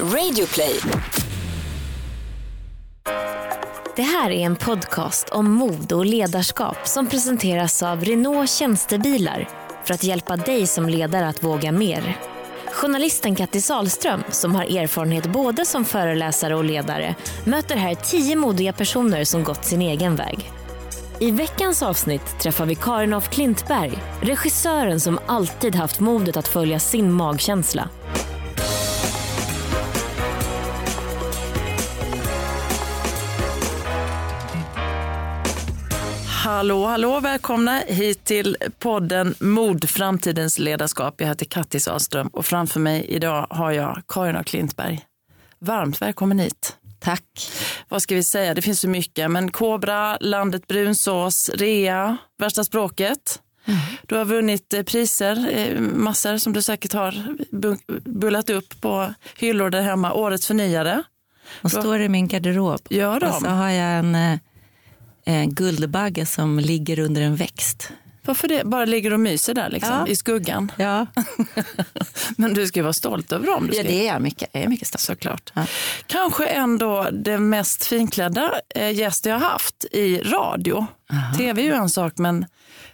Radioplay. Det här är en podcast om mod och ledarskap som presenteras av Renault Tjänstebilar för att hjälpa dig som ledare att våga mer. Journalisten Katti Salström, som har erfarenhet både som föreläsare och ledare, möter här tio modiga personer som gått sin egen väg. I veckans avsnitt träffar vi Karin af Klintberg, regissören som alltid haft modet att följa sin magkänsla. Hallå, hallå, välkomna hit till podden Mod, framtidens ledarskap. Jag heter Katti Sahlström och framför mig idag har jag Karin af Klintberg. Varmt välkommen hit. Tack. Vad ska vi säga? Det finns så mycket, men Kobra, Landet Brunsås, Rea, Värsta språket. Mm. Du har vunnit eh, priser, eh, massor som du säkert har bullat upp på hyllor där hemma. Årets förnyare. Och står i min garderob. Gör de? Och så har jag en eh, guldbagge som ligger under en växt. Varför det? Bara ligger och myser där liksom, ja. i skuggan? Ja. Men du ska vara stolt över dem. Du ska... Ja, det är jag mycket. Jag är mycket stolt. Såklart. Ja. Kanske ändå den mest finklädda eh, gäst jag har haft i radio. Aha. Tv är ju en sak, men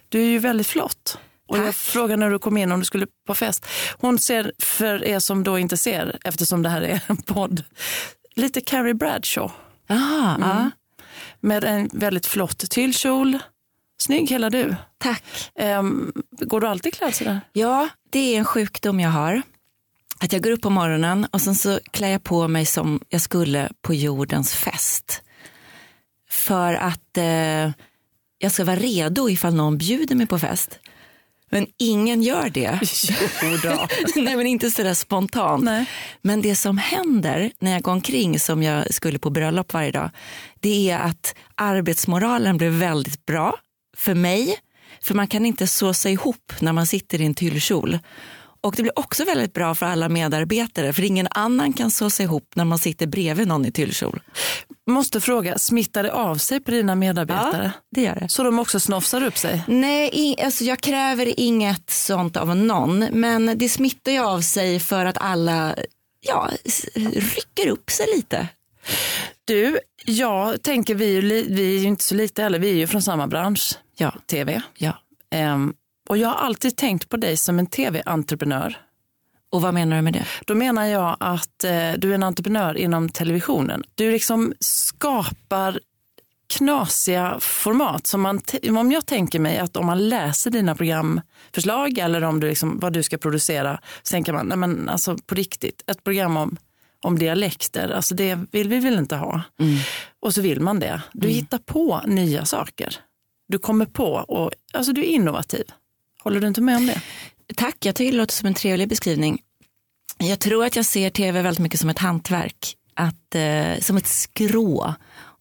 du är ju väldigt flott. Och jag frågade när du kom in om du skulle på fest. Hon ser, för er som då inte ser, eftersom det här är en podd, lite Carrie Bradshaw. Aha, mm. Med en väldigt flott tyllkjol. Snygg hela du. Tack. Um, går du alltid klädd sådär? Ja, det är en sjukdom jag har. Att jag går upp på morgonen och sen så klär jag på mig som jag skulle på jordens fest. För att eh, jag ska vara redo ifall någon bjuder mig på fest. Men ingen gör det. Nej, men inte sådär spontant. Nej. Men det som händer när jag går omkring som jag skulle på bröllop varje dag, det är att arbetsmoralen blir väldigt bra för mig. För man kan inte såsa ihop när man sitter i en tyllkjol. Och det blir också väldigt bra för alla medarbetare för ingen annan kan så sig ihop när man sitter bredvid någon i tyllkjol. Måste fråga, smittar det av sig på dina medarbetare? Ja, det gör det. Så de också snofsar upp sig? Nej, i, alltså jag kräver inget sånt av någon, men det smittar ju av sig för att alla ja, rycker upp sig lite. Du, jag tänker vi, vi är ju inte så lite heller, vi är ju från samma bransch, ja. tv. Ja. Um, och jag har alltid tänkt på dig som en tv-entreprenör. Och vad menar du med det? Då menar jag att eh, du är en entreprenör inom televisionen. Du liksom skapar knasiga format. Som man om jag tänker mig att om man läser dina programförslag eller om du liksom, vad du ska producera, så tänker man, nej men alltså på riktigt, ett program om, om dialekter, alltså det vill vi väl inte ha. Mm. Och så vill man det. Du mm. hittar på nya saker. Du kommer på och alltså du är innovativ. Håller du inte med om det? Tack, jag tycker det låter som en trevlig beskrivning. Jag tror att jag ser tv väldigt mycket som ett hantverk, att, eh, som ett skrå.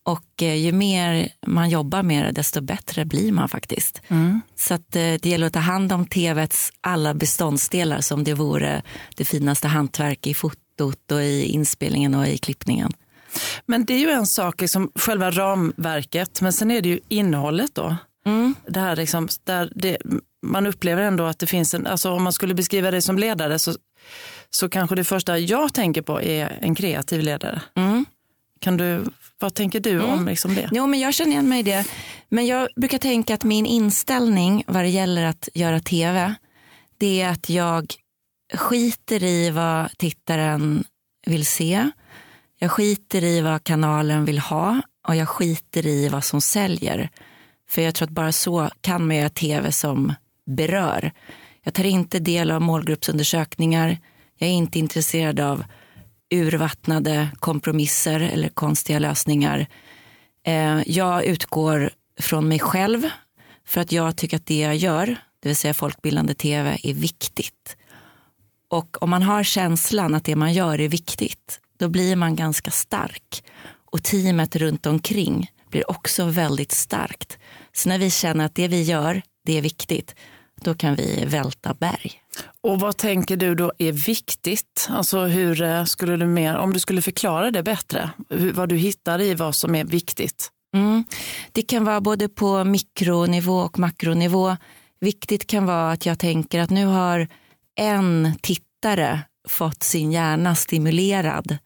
Och eh, ju mer man jobbar med det, desto bättre blir man faktiskt. Mm. Så att, eh, det gäller att ta hand om tvs alla beståndsdelar som det vore det finaste hantverk i fotot och i inspelningen och i klippningen. Men det är ju en sak, liksom, själva ramverket, men sen är det ju innehållet då. Mm. Det här liksom, där det, man upplever ändå att det finns en, alltså om man skulle beskriva dig som ledare så, så kanske det första jag tänker på är en kreativ ledare. Mm. Kan du, vad tänker du mm. om liksom det? Jo, men jag känner igen mig i det. Men jag brukar tänka att min inställning vad det gäller att göra tv, det är att jag skiter i vad tittaren vill se. Jag skiter i vad kanalen vill ha och jag skiter i vad som säljer. För jag tror att bara så kan man göra tv som berör. Jag tar inte del av målgruppsundersökningar. Jag är inte intresserad av urvattnade kompromisser eller konstiga lösningar. Eh, jag utgår från mig själv för att jag tycker att det jag gör, det vill säga folkbildande tv, är viktigt. Och om man har känslan att det man gör är viktigt, då blir man ganska stark. Och teamet runt omkring blir också väldigt starkt. Så när vi känner att det vi gör, det är viktigt, då kan vi välta berg. Och vad tänker du då är viktigt? Alltså hur eh, skulle du mer, om du skulle förklara det bättre, hur, vad du hittar i vad som är viktigt? Mm. Det kan vara både på mikronivå och makronivå. Viktigt kan vara att jag tänker att nu har en tittare fått sin hjärna stimulerad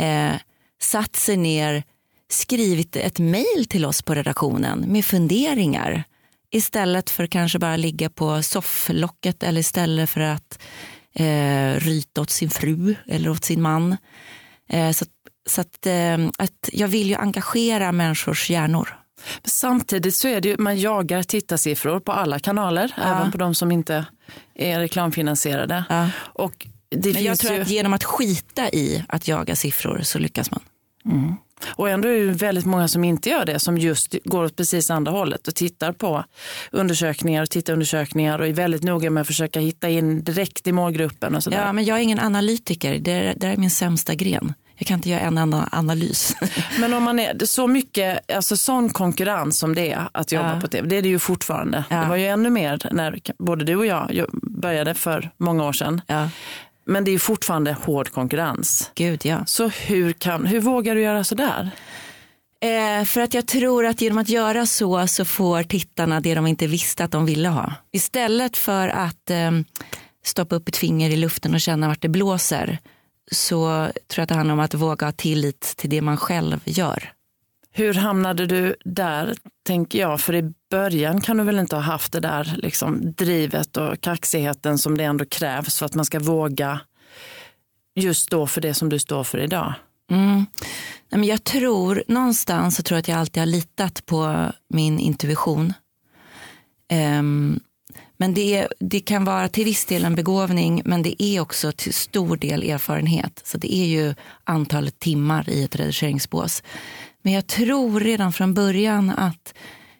eh, satt sig ner, skrivit ett mejl till oss på redaktionen med funderingar istället för kanske bara ligga på sofflocket eller istället för att eh, ryta åt sin fru eller åt sin man. Eh, så så att, eh, att jag vill ju engagera människors hjärnor. Samtidigt så är det ju, man jagar tittarsiffror på alla kanaler, ja. även på de som inte är reklamfinansierade. Ja. Och det Men jag tror ju... att genom att skita i att jaga siffror så lyckas man. Mm. Och ändå är det väldigt många som inte gör det, som just går åt precis andra hållet och tittar på undersökningar och tittarundersökningar och är väldigt noga med att försöka hitta in direkt i målgruppen. Och sådär. Ja, men jag är ingen analytiker, det är, det är min sämsta gren. Jag kan inte göra en enda analys. Men om man är så mycket, alltså sån konkurrens som det är att jobba ja. på tv, det är det ju fortfarande. Ja. Det var ju ännu mer när både du och jag började för många år sedan. Ja. Men det är fortfarande hård konkurrens. Gud ja. Så hur, kan, hur vågar du göra sådär? Eh, för att jag tror att genom att göra så så får tittarna det de inte visste att de ville ha. Istället för att eh, stoppa upp ett finger i luften och känna vart det blåser så tror jag att det handlar om att våga ha tillit till det man själv gör. Hur hamnade du där, tänker jag? För i början kan du väl inte ha haft det där liksom, drivet och kaxigheten som det ändå krävs för att man ska våga just stå för det som du står för idag? Mm. Jag tror, någonstans så tror jag att jag alltid har litat på min intuition. Um, men det, det kan vara till viss del en begåvning men det är också till stor del erfarenhet. Så det är ju antalet timmar i ett redigeringsbås. Men jag tror redan från början att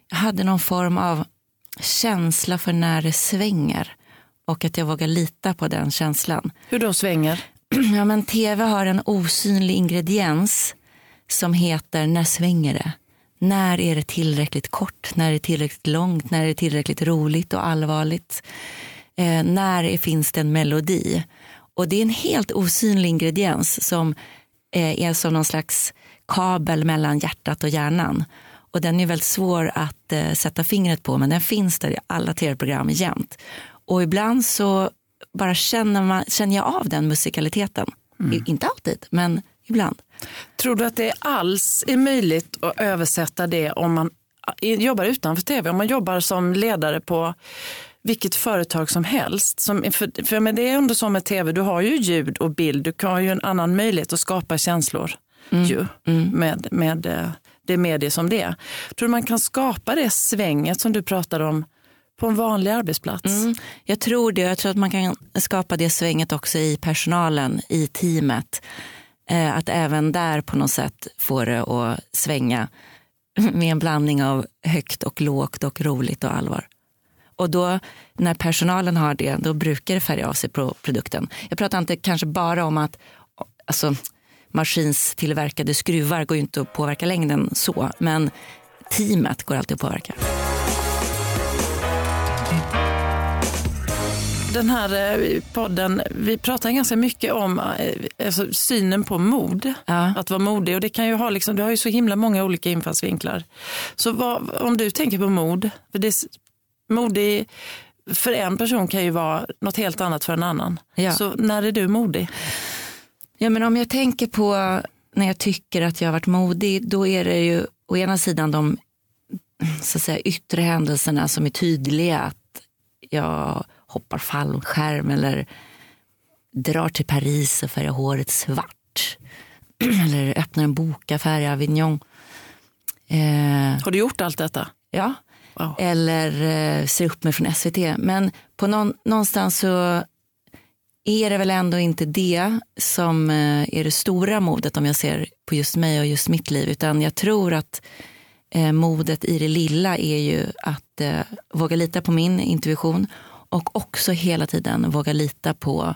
jag hade någon form av känsla för när det svänger och att jag vågar lita på den känslan. Hur då svänger? Ja, men tv har en osynlig ingrediens som heter när svänger det? När är det tillräckligt kort? När är det tillräckligt långt? När är det tillräckligt roligt och allvarligt? Eh, när finns det en melodi? Och det är en helt osynlig ingrediens som eh, är som någon slags kabel mellan hjärtat och hjärnan. Och den är väldigt svår att eh, sätta fingret på men den finns där i alla tv-program jämt. Och ibland så bara känner, man, känner jag av den musikaliteten. Mm. Inte alltid, men ibland. Tror du att det alls är möjligt att översätta det om man jobbar utanför tv? Om man jobbar som ledare på vilket företag som helst. Som, för, för men det är ändå så med tv, du har ju ljud och bild, du har ju en annan möjlighet att skapa känslor mm. Ju, mm. med, med eh, det medie som det är. Tror du man kan skapa det svänget som du pratade om på en vanlig arbetsplats? Mm. Jag tror det. Jag tror att man kan skapa det svänget också i personalen, i teamet. Eh, att även där på något sätt få det att svänga med en blandning av högt och lågt och roligt och allvar. Och då när personalen har det, då brukar det färga av sig på produkten. Jag pratar inte kanske bara om att alltså, maskinstillverkade skruvar går ju inte att påverka längden så, men teamet går alltid att påverka. den här eh, podden, vi pratar ganska mycket om eh, alltså, synen på mod. Ja. Att vara modig. Och det kan ju ha, liksom, du har ju så himla många olika infallsvinklar. Så vad, om du tänker på mod, för det, modig för en person kan ju vara något helt annat för en annan. Ja. Så när är du modig? Ja, men om jag tänker på när jag tycker att jag har varit modig, då är det ju å ena sidan de så att säga, yttre händelserna som är tydliga. Att jag hoppar fallskärm eller drar till Paris och färgar håret svart. eller öppnar en bokaffär i Avignon. Eh, Har du gjort allt detta? Ja. Wow. Eller eh, ser upp mig från SVT. Men på någon, någonstans så är det väl ändå inte det som eh, är det stora modet om jag ser på just mig och just mitt liv. Utan jag tror att eh, modet i det lilla är ju att eh, våga lita på min intuition och också hela tiden våga lita på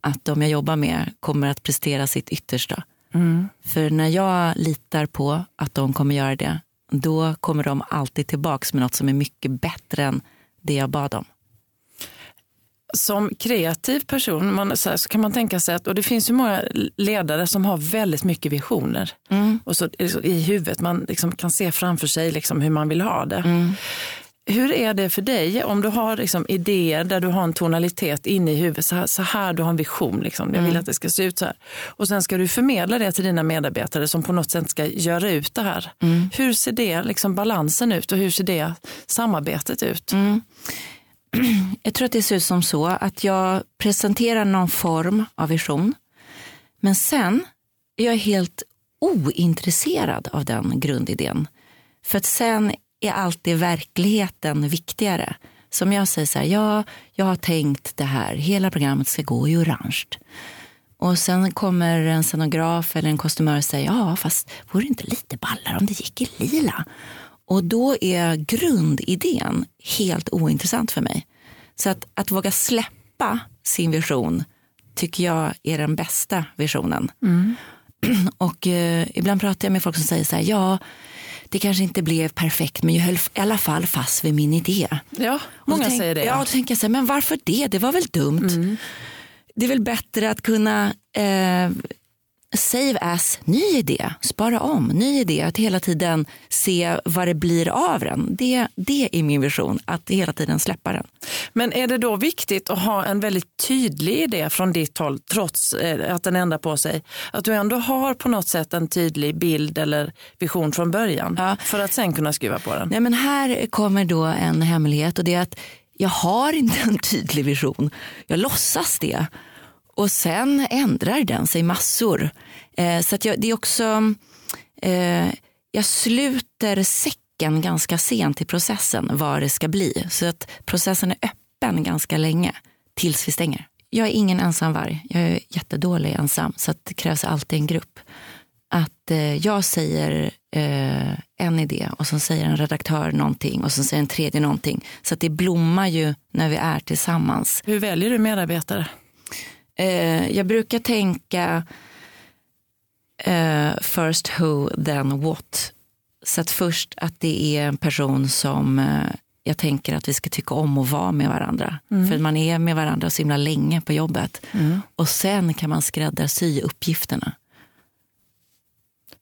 att de jag jobbar med kommer att prestera sitt yttersta. Mm. För när jag litar på att de kommer göra det, då kommer de alltid tillbaka med något som är mycket bättre än det jag bad om. Som kreativ person man, så, här, så, kan man tänka sig att, och det finns ju många ledare som har väldigt mycket visioner mm. och så, i huvudet. Man liksom kan se framför sig liksom hur man vill ha det. Mm. hur är det för dig om du har liksom idéer där du har en tonalitet inne i huvudet, så här, så här du har en vision, liksom. jag vill Mm. att det ska se ut så här. Och sen ska du förmedla det till dina medarbetare som på något sätt ska göra ut det här. Mm. Hur ser det liksom, balansen ut och hur ser det samarbetet ut? Jag tror att det ser ut som så att jag presenterar någon form av vision. Men sen är jag helt ointresserad av den grundidén. För att sen är alltid verkligheten viktigare. Som jag säger så här, ja, jag har tänkt det här, hela programmet ska gå i orange. Och sen kommer en scenograf eller en kostymör och säger, ja fast vore det inte lite ballare om det gick i lila? Och då är grundidén helt ointressant för mig. Så att, att våga släppa sin vision tycker jag är den bästa visionen. Och eh, ibland pratar jag med folk som säger så här, ja, det kanske inte blev perfekt men jag höll i alla fall fast vid min idé. Ja, många tänk- säger det. Ja, då tänker jag så här, men varför det? Det var väl dumt. Det är väl bättre att kunna eh, save as, ny idé, spara om, ny idé, att hela tiden se vad det blir av den. Det, det är min vision, att hela tiden släppa den. Men är det då viktigt att ha en väldigt tydlig idé från ditt håll trots eh, att den ändrar på sig? Att du ändå har på något sätt en tydlig bild eller vision från början Ja. för att sen kunna skruva på den? Nej, men här kommer då en hemlighet och det är att jag har inte en tydlig vision. Jag låtsas det. Och sen ändrar den sig massor. Eh, så att jag, det är också, eh, jag sluter säcken ganska sent i processen vad det ska bli. Så att processen är öppen ganska länge tills vi stänger. Jag är ingen ensam varg. Jag är jättedålig ensam så att det krävs alltid en grupp att eh, jag säger eh, en idé och så säger en redaktör någonting och så säger en tredje någonting. Så att det blommar ju när vi är tillsammans. Hur väljer du medarbetare? Eh, jag brukar tänka eh, first who, then what. Så att först att det är en person som eh, jag tänker att vi ska tycka om att vara med varandra. För man är med varandra så himla länge på jobbet. Och sen kan man skräddarsy uppgifterna.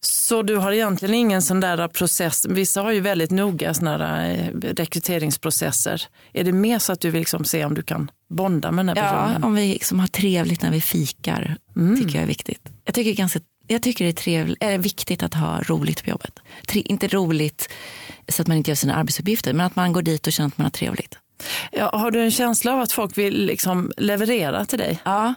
Så du har egentligen ingen sån där process, vissa har ju väldigt noga såna där eh, rekryteringsprocesser. Är det mer så att du vill liksom se om du kan bonda med den här Ja, personen? om vi liksom har trevligt när vi fikar tycker jag är viktigt. Jag tycker, ganska, jag tycker det är, trevligt, är viktigt att ha roligt på jobbet. Tre, inte roligt så att man inte gör sina arbetsuppgifter, men att man går dit och känner att man har trevligt. Ja, har du en känsla av att folk vill liksom leverera till dig? Ja,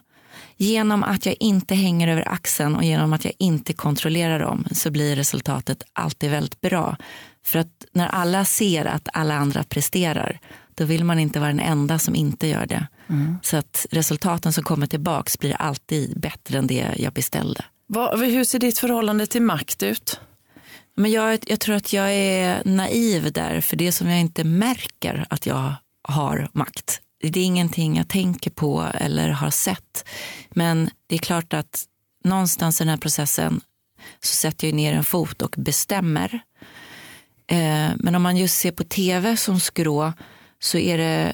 genom att jag inte hänger över axeln och genom att jag inte kontrollerar dem så blir resultatet alltid väldigt bra. För att när alla ser att alla andra presterar, då vill man inte vara den enda som inte gör det. Så att resultaten som kommer tillbaks blir alltid bättre än det jag beställde. Vad, hur ser ditt förhållande till makt ut? Men jag, jag tror att jag är naiv där, för det som jag inte märker att jag har makt. Det är ingenting jag tänker på eller har sett. Men det är klart att någonstans i den här processen så sätter jag ner en fot och bestämmer. Eh, men om man just ser på tv som skrå så är det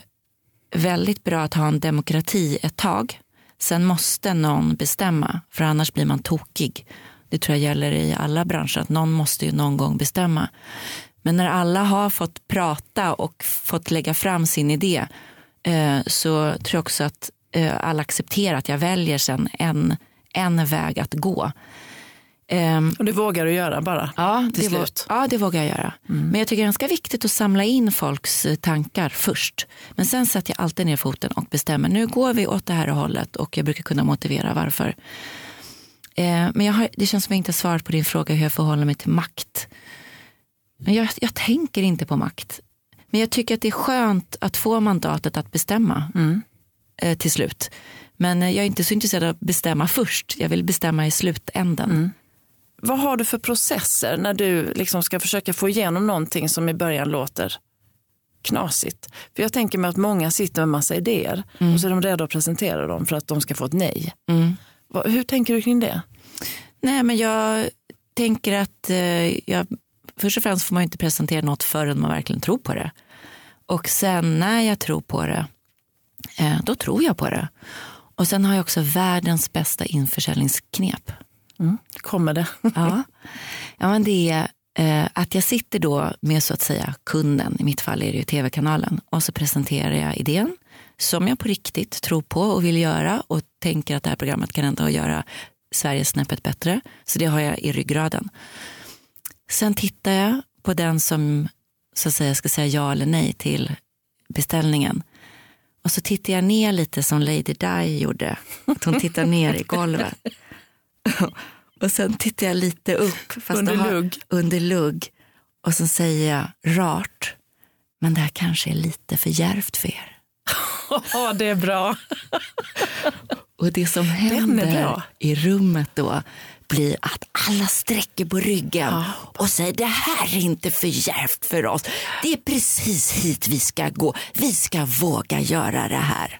väldigt bra att ha en demokrati ett tag. Sen måste någon bestämma, för annars blir man tokig. Det tror jag gäller i alla branscher, att någon måste ju någon gång bestämma. Men när alla har fått prata och fått lägga fram sin idé så tror jag också att eh, alla accepterar att jag väljer sen en, en väg att gå. Ehm, Och det vågar du göra bara Ja, till slut? ja, det vågar jag göra. Men jag tycker det är ganska viktigt att samla in folks eh, tankar först. Men sen sätter jag alltid ner foten och bestämmer. Nu går vi åt det här hållet och jag brukar kunna motivera varför. Eh, men har, det känns som jag inte har svarat på din fråga hur jag förhåller mig till makt. Men jag, jag tänker inte på makt. Men jag tycker att det är skönt att få mandatet att bestämma eh, till slut. Men eh, jag är inte så intresserad av att bestämma först. Jag vill bestämma i slutänden. Vad har du för processer när du liksom ska försöka få igenom någonting som i början låter knasigt? För jag tänker mig att många sitter med massa idéer och så är de redo att presentera dem för att de ska få ett nej. Vad- Hur tänker du kring det? Nej, men jag tänker att eh, jag, först och främst får man ju inte presentera något förrän man verkligen tror på det. Och sen när jag tror på det, eh, då tror jag på det. Och sen har jag också världens bästa införsäljningsknep. Kommer det? Ja, ja men det är Eh, att jag sitter då med så att säga kunden, i mitt fall är det ju tv-kanalen, och så presenterar jag idén som jag på riktigt tror på och vill göra och tänker att det här programmet kan ändå göra Sverige snäppet bättre. Så det har jag i ryggraden. Sen tittar jag på den som så att säga ska säga ja eller nej till beställningen. Och så tittar jag ner lite som Lady Di gjorde. Att hon tittar ner i golvet. Och sen tittar jag lite upp. Fast Under har, lugg. Under lugg. Och så säger jag rart. Men det här kanske är lite för djärvt för er. Ja, det är bra. Och det som händer i rummet då blir att alla sträcker på ryggen och säger det här är inte för djärvt för oss. Det är precis hit vi ska gå. Vi ska våga göra det här.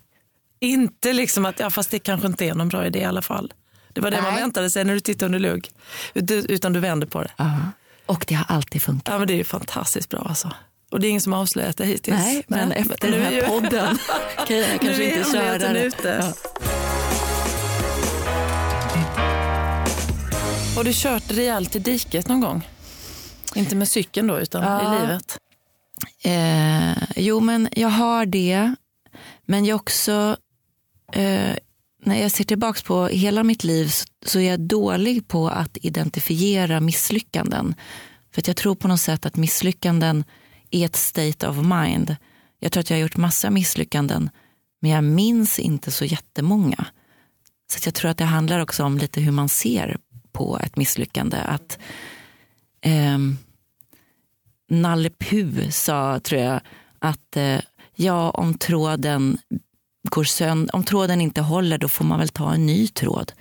Inte liksom att, ja fast det kanske inte är någon bra idé i alla fall. Det var det man Nej. väntade sig när du tittade under lugg. Ut- Utan du vände på det. Och det har alltid funkat. Ja men det är fantastiskt bra alltså. Och det är ingen som har avslöjat det hittills. Nej, men efter nu den är här ju- podden kan jag kanske inte köra det. ute. Har du kört rejält i diket någon gång? Inte med cykeln då, utan Ja. i livet? Eh, jo, men jag har det. Men jag också, eh, när jag ser tillbaka på hela mitt liv så, så är jag dålig på att identifiera misslyckanden. För att jag tror på något sätt att misslyckanden är ett state of mind. Jag tror att jag har gjort massa misslyckanden men jag minns inte så jättemånga. Så att jag tror att det handlar också om lite hur man ser på ett misslyckande. Att eh, Nalle Puh sa, tror jag, att eh, ja, om tråden går sönder, om tråden inte håller då får man väl ta en ny tråd.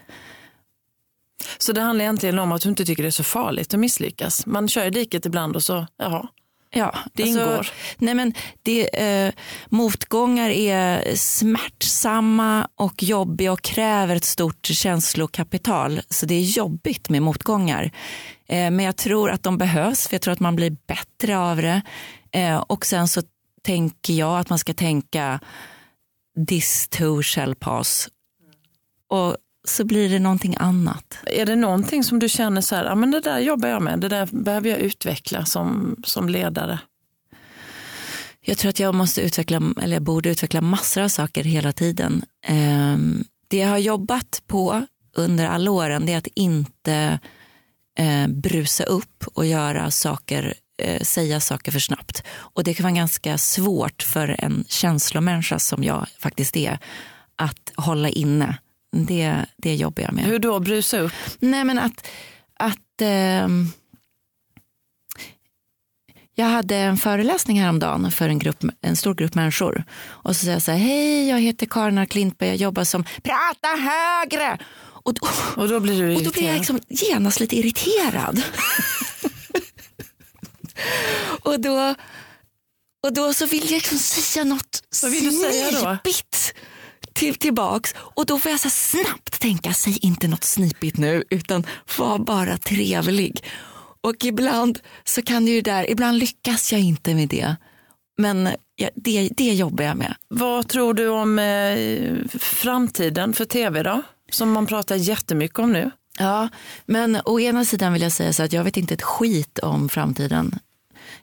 Så det handlar egentligen om att du inte tycker det är så farligt att misslyckas. Man kör i diket ibland och så, jaha, Ja, det ingår. Nej men det, eh, motgångar är smärtsamma och jobbiga och kräver ett stort känslokapital. Så det är jobbigt med motgångar. Eh, men jag tror att de behövs för jag tror att man blir bättre av det. Eh, och sen så tänker jag att man ska tänka this too shall pass. Och så blir det någonting annat. Är det någonting som du känner så här, ja, men det där jobbar jag med, det där behöver jag utveckla som, som ledare? Jag tror att jag måste utveckla, eller jag borde utveckla massor av saker hela tiden. Ehm, Det jag har jobbat på under alla åren det är att inte eh, brusa upp och göra saker, eh, säga saker för snabbt. Och det kan vara ganska svårt för en känslomänniska som jag faktiskt är att hålla inne. Det, det jobbar jag med. Hur då brusa upp? Nej men att, att ehm, jag hade en föreläsning häromdagen för en, grupp, en stor grupp människor. Och så säger jag så här, hej jag heter Karin Klintberg, jag jobbar som prata högre. Och då, Och då blir du och då blir jag irriterad. liksom genast lite irriterad. och, då, och då så vill jag liksom säga något Vad vill du säga då? Till, tillbaks. Och då får jag så snabbt tänka, säg inte något snipigt nu utan var bara trevlig. Och ibland så kan det ju där, ibland lyckas jag inte med det. Men ja, det, det jobbar jag med. Vad tror du om eh, framtiden för tv då? Som man pratar jättemycket om nu. Ja, men å ena sidan vill jag säga så att jag vet inte ett skit om framtiden.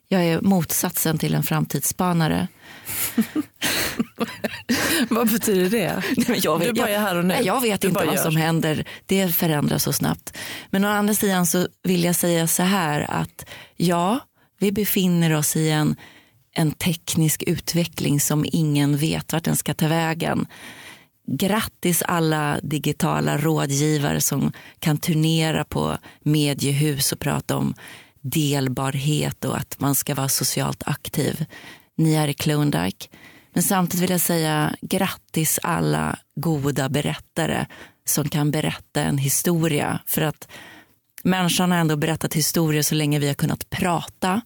Jag är motsatsen till en framtidsspanare. Vad betyder det? Nej, jag, Du vet, bara är här och nu. Nej, jag vet Du inte vad gör. som händer. Det förändras så snabbt. Men å andra sidan så vill jag säga så här att ja, vi befinner oss i en, en teknisk utveckling som ingen vet vart den ska ta vägen. Grattis alla digitala rådgivare som kan turnera på mediehus och prata om delbarhet och att man ska vara socialt aktiv. Ni är i Klondike. Men samtidigt vill jag säga grattis alla goda berättare som kan berätta en historia. För att människan har ändå berättat historier så länge vi har kunnat prata.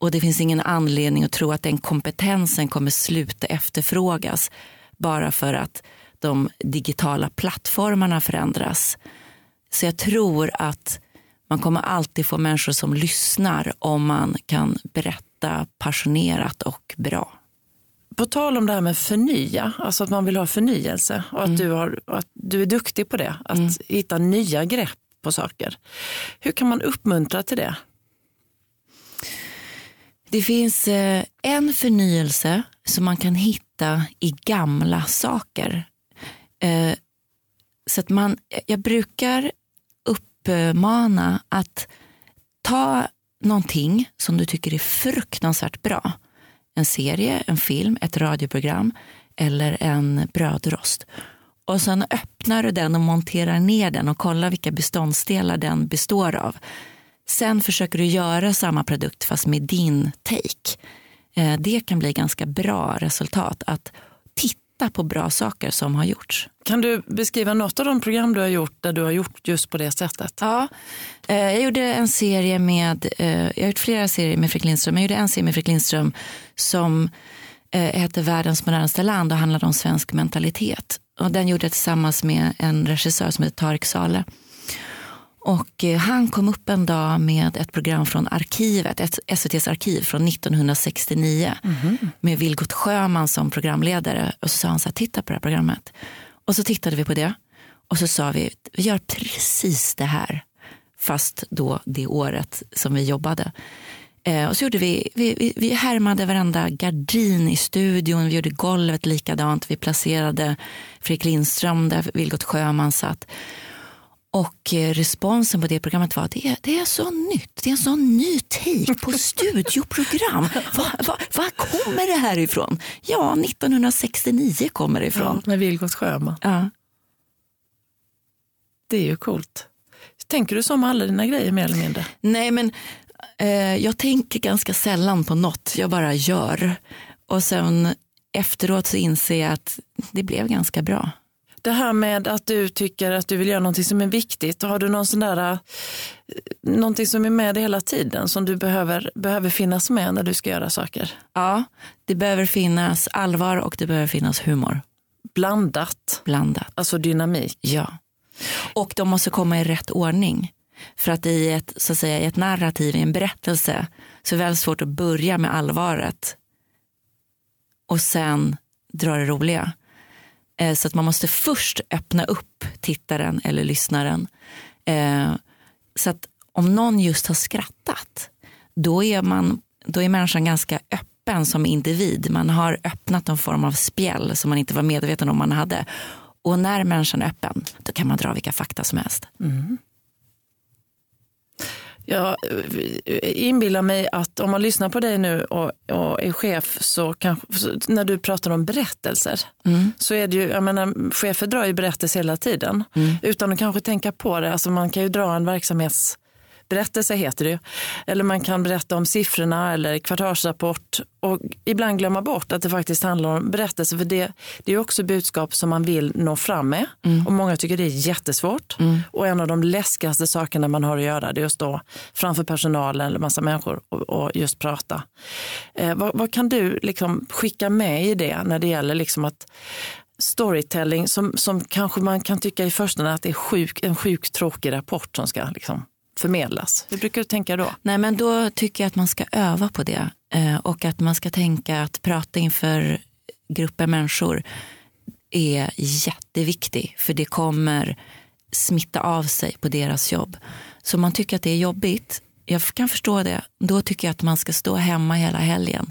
Och det finns ingen anledning att tro att den kompetensen kommer sluta efterfrågas bara för att de digitala plattformarna förändras. Så jag tror att man kommer alltid få människor som lyssnar om man kan berätta passionerat och bra. På tal om det här med förnya, alltså att man vill ha förnyelse och att, du, har, att du är duktig på det, att hitta nya grepp på saker. Hur kan man uppmuntra till det? Det finns eh, en förnyelse som man kan hitta i gamla saker. Eh, så att man, jag brukar uppmana att ta någonting som du tycker är fruktansvärt bra. En serie, en film, ett radioprogram eller en brödrost. Och sen öppnar du den och monterar ner den och kollar vilka beståndsdelar den består av. Sen försöker du göra samma produkt fast med din take. Eh, det kan bli ganska bra resultat. Att titta på bra saker som har gjorts. Kan du beskriva något av de program du har gjort där du har gjort just på det sättet? Ja, eh, jag gjorde en serie med, eh, jag har gjort flera serier med Fredrik Lindström. Jag gjorde en serie med Fredrik Lindström som hette Världens modernaste land och handlade om svensk mentalitet. Och den gjorde jag tillsammans med en regissör som heter Tarik Sale. Och eh, han kom upp en dag med ett program från arkivet, ett SVTs arkiv från 1969 mm. med Vilgot Sjöman som programledare. Och så sa han så här, titta på det här programmet. Och så tittade vi på det och så sa vi, vi gör precis det här. Fast då det året som vi jobbade. Eh, och så gjorde vi, vi, vi, vi härmade varenda gardin i studion, vi gjorde golvet likadant, vi placerade Fredrik Lindström där Vilgot Sjöman satt. Och eh, responsen på det programmet var det, det är så nytt, det är en sån ny take på studioprogram. Var va, va kommer det här ifrån? Ja, 1969 kommer det ifrån. Ja, med Vilgot Sjöman. Ja. Det är ju coolt. Tänker du så med alla dina grejer mer eller mindre? Nej, men eh, jag tänker ganska sällan på något, jag bara gör. Och sen efteråt så inser jag att det blev ganska bra. Det här med att du tycker att du vill göra någonting som är viktigt. Har du någon sån där, eh, någonting som är med dig hela tiden som du behöver, behöver finnas med när du ska göra saker? Ja, det behöver finnas allvar och det behöver finnas humor. Blandat? Blandat. Alltså dynamik? Ja. Och de måste komma i rätt ordning. För att i ett, så att säga, i ett narrativ, i en berättelse, så är det väldigt svårt att börja med allvaret och sen dra det roliga. Eh, så att man måste först öppna upp tittaren eller lyssnaren. Eh, så att om någon just har skrattat, då är, man, då är människan ganska öppen som individ. Man har öppnat en form av spjäll som man inte var medveten om man hade. Och när människan är öppen, då kan man dra vilka fakta som helst. Mm. Jag inbillar mig att om man lyssnar på dig nu och, och är chef, så kanske, när du pratar om berättelser, mm. så är det ju, jag menar, chefer drar ju berättelser hela tiden, mm. utan att kanske tänka på det. Alltså man kan ju dra en verksamhets berättelse heter det. Eller man kan berätta om siffrorna eller kvartalsrapport och ibland glömma bort att det faktiskt handlar om berättelse. För det, det är också budskap som man vill nå fram med mm. och många tycker det är jättesvårt. Mm. Och en av de läskigaste sakerna man har att göra det är att stå framför personalen eller massa människor och, och just prata. Eh, vad, vad, kan du liksom skicka med i det när det gäller liksom att storytelling som, som kanske man kan tycka i förstone att det är sjuk, en sjukt tråkig rapport som ska liksom förmedlas? Hur brukar du tänka då? Nej, men då tycker jag att man ska öva på det eh, och att man ska tänka att prata inför grupper människor är jätteviktigt för det kommer smitta av sig på deras jobb. Så om man tycker att det är jobbigt, jag kan förstå det, då tycker jag att man ska stå hemma hela helgen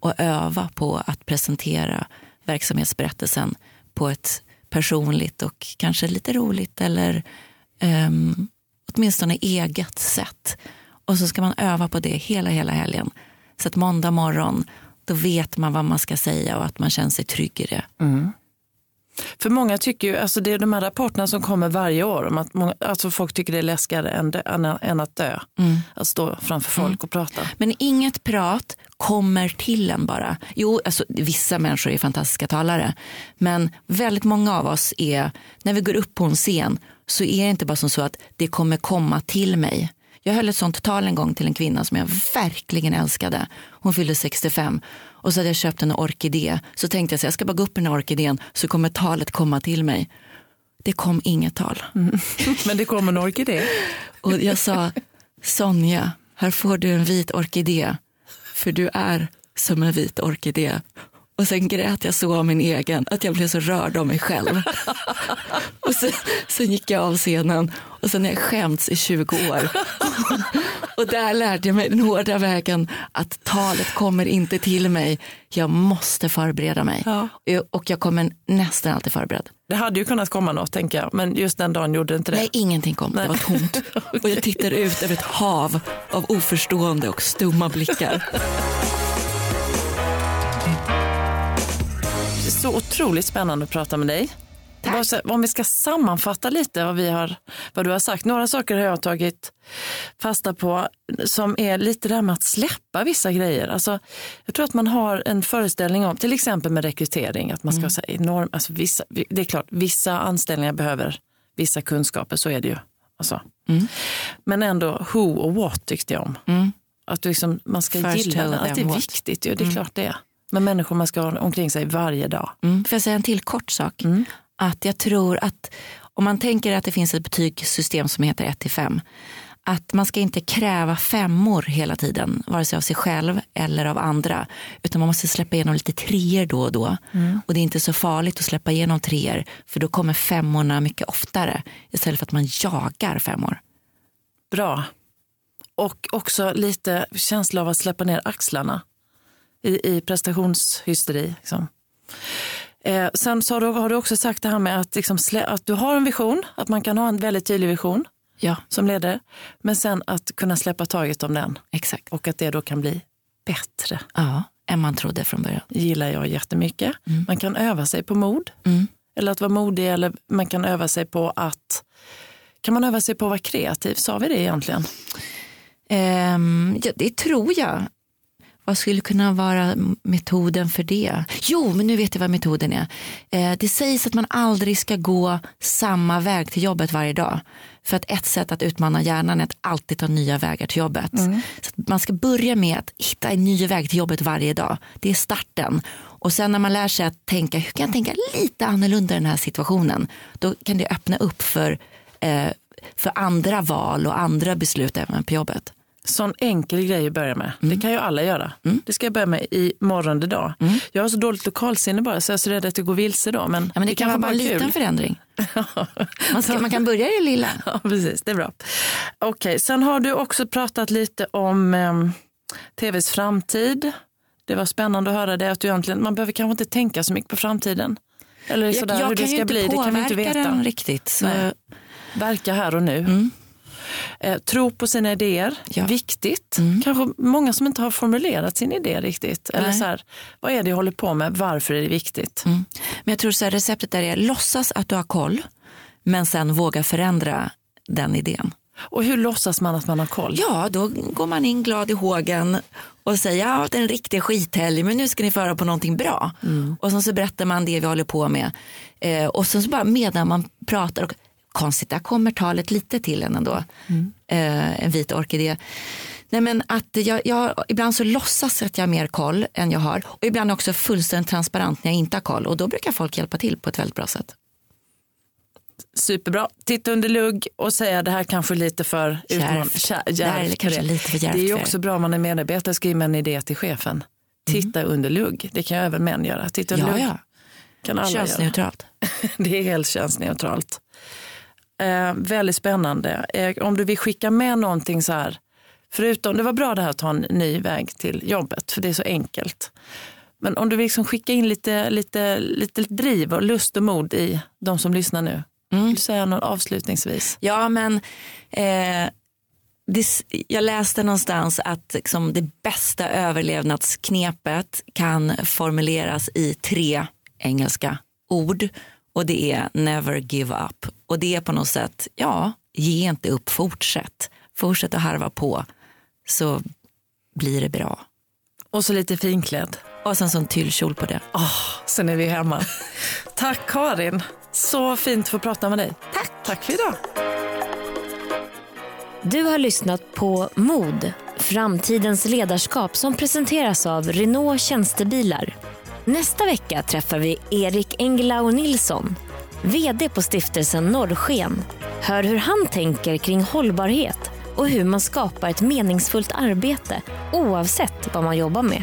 och öva på att presentera verksamhetsberättelsen på ett personligt och kanske lite roligt eller um, åtminstone eget sätt. Och så ska man öva på det hela, hela helgen. Så att måndag morgon, då vet man vad man ska säga och att man känner sig trygg i det. Mm. För många tycker ju, alltså det är de här rapporterna som kommer varje år om att många, alltså folk tycker det är läskigare än, dö, än att dö. Mm. Att stå framför folk mm. och prata. Men inget prat kommer till en bara. Jo, alltså, vissa människor är fantastiska talare. Men väldigt många av oss är, när vi går upp på en scen så är det inte bara som så att det kommer komma till mig. Jag höll ett sånt tal en gång till en kvinna som jag verkligen älskade. Hon fyllde 65 och så hade jag köpt en orkidé. Så tänkte jag att jag ska bara gå upp i den här orkidén så kommer talet komma till mig. Det kom inget tal. Mm. Men det kom en orkidé. och jag sa, Sonja, här får du en vit orkidé. För du är som en vit orkidé. Och sen grät jag så av min egen, att jag blev så rörd av mig själv. och sen, sen gick jag av scenen och sen har jag skämts i 20 år. och där lärde jag mig den hårda vägen att talet kommer inte till mig. Jag måste förbereda mig. Ja. Och jag kommer nästan alltid förberedd. Det hade ju kunnat komma något tänker jag, men just den dagen gjorde inte det. Nej, ingenting kom. Det var tomt. Och jag tittade ut över ett hav av oförstående och stumma blickar. Så otroligt spännande att prata med dig. Så- Om vi ska sammanfatta lite vad, vi har, vad du har sagt. Några saker har jag tagit fasta på som är lite det här med att släppa vissa grejer. Alltså, jag tror att man har en föreställning om, till exempel med rekrytering, att man ska säga enorm, alltså vissa, det är klart, vissa anställningar behöver vissa kunskaper, så är det ju. Alltså. Men ändå who och what tyckte jag om. Att du liksom, man ska First gilla det, att det är what. viktigt. Ju, det är klart det är. Med människor man ska ha omkring sig varje dag. Mm. Får jag säga en till kort sak? Att jag tror att om man tänker att det finns ett betygssystem som heter 1 till 5 att man ska inte kräva femmor hela tiden, vare sig av sig själv eller av andra. Utan man måste släppa igenom lite treor då och då. Och det är inte så farligt att släppa igenom treor för då kommer femmorna mycket oftare istället för att man jagar femmor. Bra. Och också lite känsla av att släppa ner axlarna i, i prestationshysteri. Liksom. Eh, sen så har du, har du också sagt det här med att, liksom att du har en vision, att man kan ha en väldigt tydlig vision Ja, som ledare, men sen att kunna släppa taget om den exakt. och att det då kan bli bättre. Ja, än man trodde från början. Gillar jag jättemycket. Man kan öva sig på mod, Mm. eller att vara modig, eller man kan öva sig på att kan man öva sig på att vara kreativ? Sa vi det egentligen? Ehm, ja, det tror jag. Vad skulle kunna vara metoden för det? Jo, men nu vet jag vad metoden är. Eh, det sägs att man aldrig ska gå samma väg till jobbet varje dag. För att ett sätt att utmana hjärnan är att alltid ta nya vägar till jobbet. Så att man ska börja med att hitta en ny väg till jobbet varje dag. Det är starten. Och sen när man lär sig att tänka, hur kan jag tänka lite annorlunda i den här situationen? Då kan det öppna upp för, eh, för andra val och andra beslut även på jobbet. Sån enkel grej att börja med. Det kan ju alla göra. Det ska jag börja med i morgon dag. Jag har så dåligt lokalsinne bara så jag är så rädd att jag går vilse då. Men, Ja, men det, kan vara bara en liten förändring. Man, ska, man kan börja i det lilla. Ja, precis. Det är bra. Okej, sen har du också pratat lite om eh, tvs framtid. Det var spännande att höra det. Att du egentligen, man behöver kanske inte tänka så mycket på framtiden. Eller sådär, hur det ska bli, det kan vi inte veta. den riktigt. Så. Verka här och nu. Eh, tro på sina idéer, Ja. viktigt. Kanske många som inte har formulerat sin idé riktigt. Eller så här, vad är det jag håller på med? Varför är det viktigt? men jag tror så här, receptet där är låtsas att du har koll men sen våga förändra den idén. Och hur låtsas man att man har koll? Ja, då går man in glad i hågen och säger ja, det är en riktig skithelg men nu ska ni föra på någonting bra. Och sen så berättar man det vi håller på med. Eh, och sen så bara medan man pratar och konstigt, där kommer talet lite till en ändå. Eh, en vit orkidé. Nej, men att jag, jag, ibland så låtsas att jag har mer koll än jag har. Och ibland också fullständigt transparent när jag inte har koll. Och då brukar folk hjälpa till på ett väldigt bra sätt. Superbra. Titta under lugg och säga det här kanske lite för utman- Kär- Det här är kanske lite för Det är också bra om man är medarbetare och skriver en idé till chefen. Titta under lugg. Det kan även män göra. Titta under Ja, lugg ja. kan alla göra. Könsneutralt. Det är helt könsneutralt. Eh, väldigt spännande. Eh, om du vill skicka med någonting så här, förutom, det var bra det här att ta en ny väg till jobbet, för det är så enkelt. Men om du vill liksom skicka in lite, lite, lite driv och lust och mod i de som lyssnar nu. Vill du säga något avslutningsvis? Ja, men eh, det, jag läste någonstans att liksom, det bästa överlevnadsknepet kan formuleras i tre engelska ord och det är never give up. Och det är på något sätt, ja, ge inte upp, fortsätt. Fortsätt att harva på så blir det bra. Och så lite finklädd. Och sen så en tyllkjol på det. Sen är vi hemma. Tack Karin. Så fint att få prata med dig. Tack. Tack för idag. Du har lyssnat på Mod, framtidens ledarskap som presenteras av Renault Tjänstebilar. Nästa vecka träffar vi Erik Engelau Nilsson, VD på stiftelsen Norrsken. Hör hur han tänker kring hållbarhet och hur man skapar ett meningsfullt arbete oavsett vad man jobbar med.